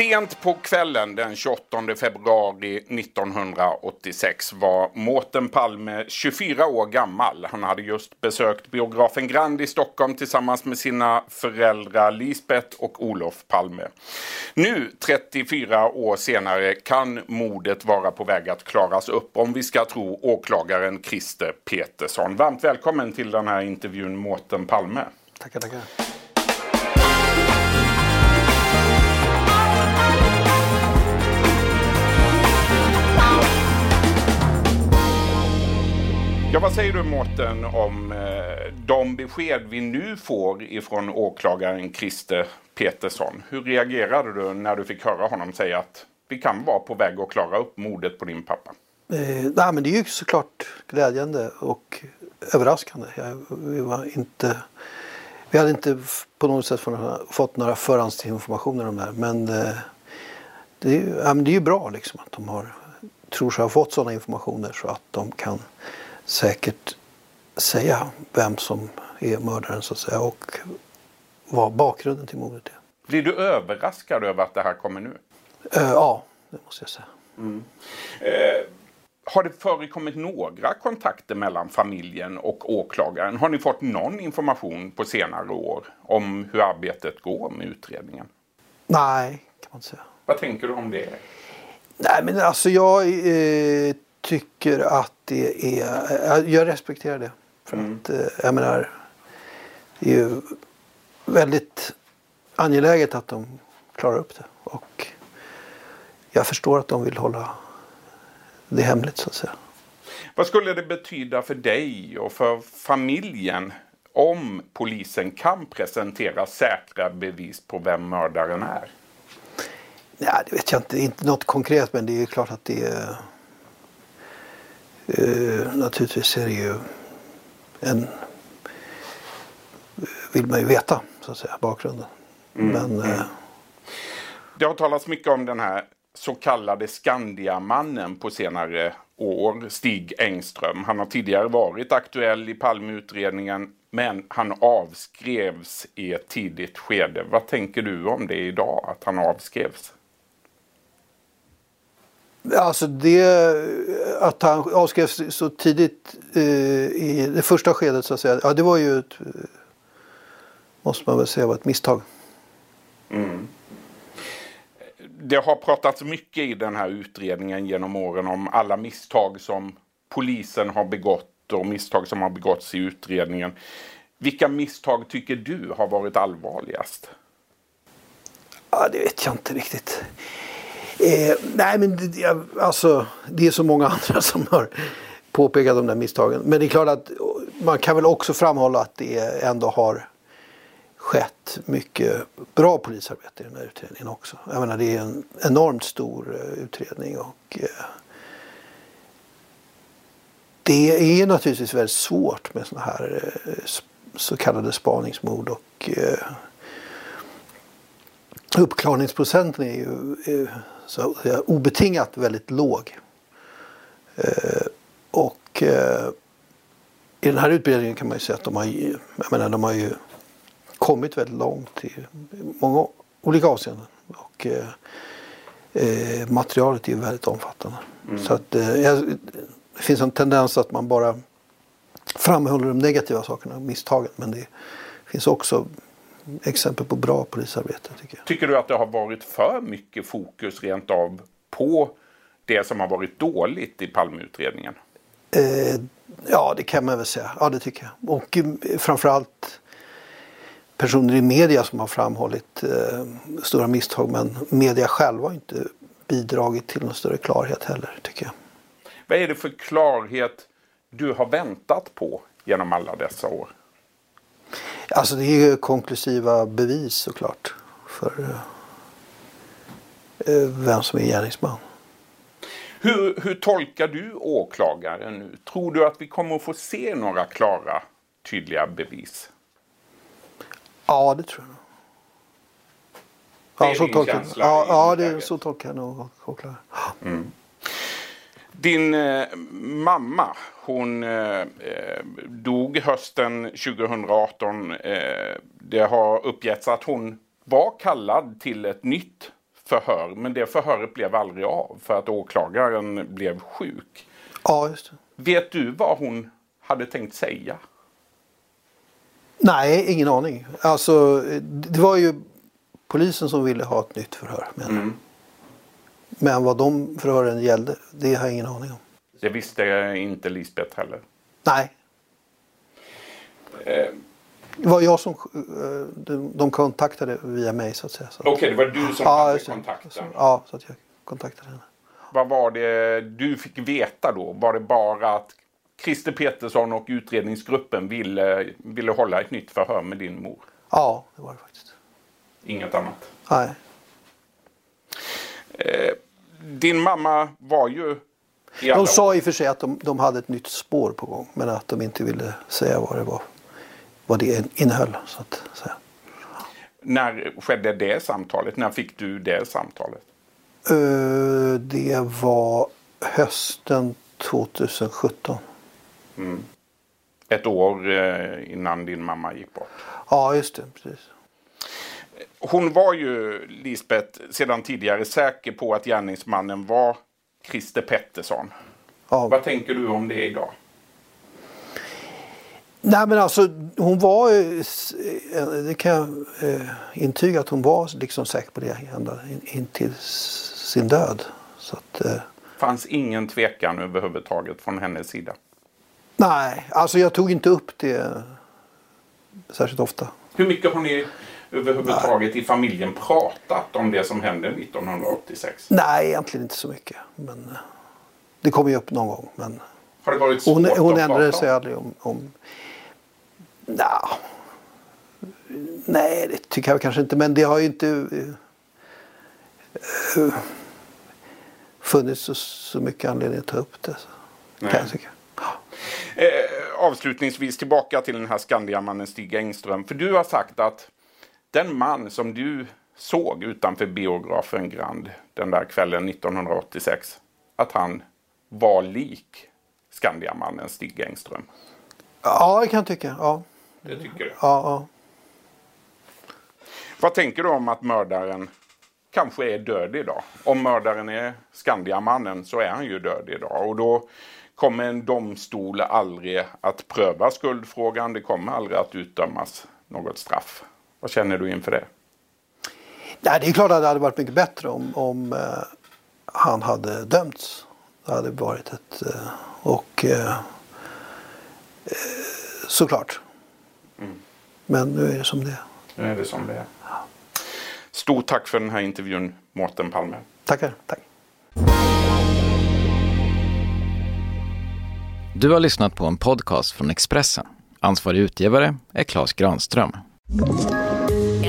Sent på kvällen den 28 februari 1986 var Mårten Palme 24 år gammal. Han hade just besökt biografen Grand i Stockholm tillsammans med sina föräldrar Lisbeth och Olof Palme. Nu, 34 år senare, kan mordet vara på väg att klaras upp om vi ska tro åklagaren Christer Petersson. Varmt välkommen till den här intervjun Mårten Palme. Tackar, tackar. Säger du Mårten om eh, de besked vi nu får ifrån åklagaren Christer Petersson? Hur reagerade du när du fick höra honom säga att vi kan vara på väg att klara upp mordet på din pappa? Eh, nej, men det är ju såklart glädjande och överraskande. Jag, vi, var inte, vi hade inte på något sätt fått några förhandsinformationer om det här. Men eh, det, är, ja, men det är ju bra liksom att de har, tror sig ha fått sådana informationer så att de kan säkert säga vem som är mördaren så att säga och vad bakgrunden till mordet är. Blir du överraskad över att det här kommer nu? Uh, ja, det måste jag säga. Mm. Uh, har det förekommit några kontakter mellan familjen och åklagaren? Har ni fått någon information på senare år om hur arbetet går med utredningen? Nej, kan man inte säga. Vad tänker du om det? Nej, men alltså jag eh, tycker att det är... Jag respekterar det. För mm. att, eh, jag menar, det är ju väldigt angeläget att de klarar upp det. Och jag förstår att de vill hålla det hemligt så att säga. Vad skulle det betyda för dig och för familjen om polisen kan presentera säkra bevis på vem mördaren är? Ja, det vet jag inte. Inte något konkret men det är klart att det är Eh, naturligtvis är det ju en vill man ju veta så att säga bakgrunden. Mm. Men, mm. Eh, det har talats mycket om den här så kallade Skandiamannen på senare år, Stig Engström. Han har tidigare varit aktuell i Palmeutredningen men han avskrevs i ett tidigt skede. Vad tänker du om det idag, att han avskrevs? Alltså det, att han avskrevs så tidigt eh, i det första skedet så att säga. Ja det var ju ett, måste man väl säga var ett misstag. Mm. Det har pratats mycket i den här utredningen genom åren om alla misstag som polisen har begått och misstag som har begåtts i utredningen. Vilka misstag tycker du har varit allvarligast? Ja, det vet jag inte riktigt. Eh, nej men det, alltså, det är så många andra som har påpekat de där misstagen. Men det är klart att man kan väl också framhålla att det ändå har skett mycket bra polisarbete i den här utredningen också. Jag menar det är en enormt stor eh, utredning och eh, det är naturligtvis väldigt svårt med sådana här eh, så kallade spaningsmord och eh, uppklarningsprocenten är ju så obetingat väldigt låg. Eh, och eh, i den här utbildningen kan man ju säga att de har, jag menar, de har ju kommit väldigt långt i många olika avseenden. Och eh, materialet är ju väldigt omfattande. Mm. Så att det finns en tendens att man bara framhåller de negativa sakerna, misstagen. Men det finns också exempel på bra polisarbete. Tycker, jag. tycker du att det har varit för mycket fokus rent av på det som har varit dåligt i Palmeutredningen? Eh, ja, det kan man väl säga. Ja, det tycker jag. Och eh, framförallt personer i media som har framhållit eh, stora misstag. Men media själva har inte bidragit till någon större klarhet heller, tycker jag. Vad är det för klarhet du har väntat på genom alla dessa år? Alltså det är ju konklusiva bevis såklart för eh, vem som är gärningsman. Hur, hur tolkar du åklagaren nu? Tror du att vi kommer att få se några klara, tydliga bevis? Ja, det tror jag. Det är ja, så tolkar, ja, ja, det, så tolkar jag nog åklagaren. Mm. Din eh, mamma, hon eh, eh dog hösten 2018. Eh, det har uppgetts att hon var kallad till ett nytt förhör. Men det förhöret blev aldrig av för att åklagaren blev sjuk. Ja, just det. Vet du vad hon hade tänkt säga? Nej, ingen aning. Alltså, det var ju polisen som ville ha ett nytt förhör. Men, Mm. Men vad de förhören gällde, det har jag ingen aning om. Det visste inte Lisbeth heller. Nej. Eh, Det var jag som eh, de, de kontaktade via mig så att säga. Okej, det var du som ja, hade kontakten. Ja, så att jag kontaktade henne. Vad var det du fick veta då? Var det bara att Christer Petersson och utredningsgruppen ville, ville hålla ett nytt förhör med din mor? Ja, det var det faktiskt. Inget annat? Nej. Din mamma var ju i alla De sa i och för sig att de, de hade ett nytt spår på gång. Men att de inte ville säga vad det var. Vad det innehöll. Så att säga. När skedde det samtalet? När fick du det samtalet? Eh, det var hösten 2017. Ett år eh, innan din mamma gick bort. Ja, just det. Precis. Hon var ju, Lisbeth, sedan tidigare säker på att gärningsmannen var Christer Pettersson. Ja. Vad tänker du om det idag? Nej men alltså hon var, det kan jag eh, intyga att hon var liksom säker på det ända in, in till sin död. Så att, eh, fanns ingen tvekan överhuvudtaget från hennes sida. nej, alltså jag tog inte upp det särskilt ofta. Hur mycket har ni överhuvudtaget i familjen pratat om det som hände 1986? Nej, egentligen inte så mycket. Men eh, det kommer ju upp någon gång. Men Har det varit svårt hon, hon att ändrade prata sig om? aldrig om... om nej, det tycker jag kanske inte. Men det har ju inte eh, eh, funnits så, så mycket anledning att ta upp det. Nej. kan jag tycka. Eh, avslutningsvis tillbaka till den här Skandiamannen Stig Engström. För du har sagt att den man som du såg utanför biografen Grand den där kvällen 1986. Att han var lik Skandiamannen Stig Engström. Ja, det kan jag tycka. Ja, Det tycker du? ja, ja. Vad tänker du om att mördaren kanske är död idag? Om mördaren är Skandiamannen så är han ju död idag. Och då kommer en domstol aldrig att pröva skuldfrågan. Det kommer aldrig att utdömas något straff. Vad känner du inför det? Nej, det är klart att det hade varit mycket bättre om, om eh, han hade dömts. Det hade varit ett... Eh, och... Eh, eh, såklart. Men nu är det som det är. Nu är det som det är. Stort tack för den här intervjun, Mårten Palme. Tackar. Tack. Du har lyssnat på en podcast från Expressen. Ansvarig utgivare är Klas Granström.